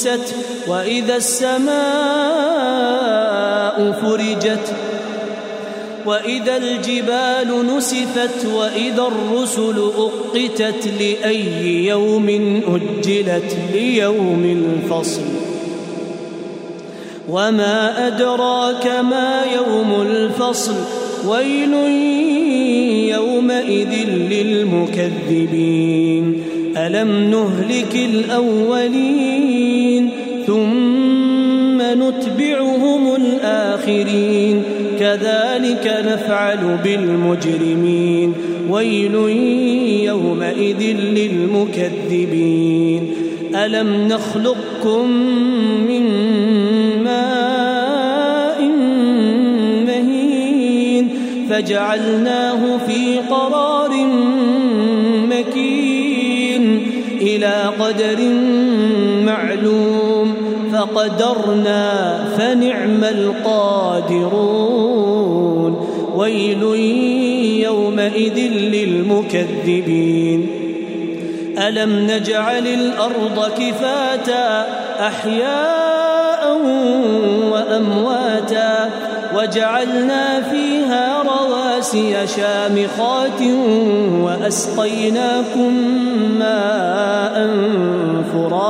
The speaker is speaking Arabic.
طمست وإذا السماء فرجت وإذا الجبال نسفت وإذا الرسل أقتت لأي يوم أجلت ليوم الفصل وما أدراك ما يوم الفصل ويل يومئذ للمكذبين ألم نهلك الأولين ثم نتبعهم الآخرين كذلك نفعل بالمجرمين ويل يومئذ للمكذبين ألم نخلقكم من ماء مهين فجعلناه في قرار إلى قدر معلوم فقدرنا فنعم القادرون ويل يومئذ للمكذبين ألم نجعل الأرض كفاتا أحياء وأمواتا وجعلنا فيها رواسي شامخات وأسقيناكم ماء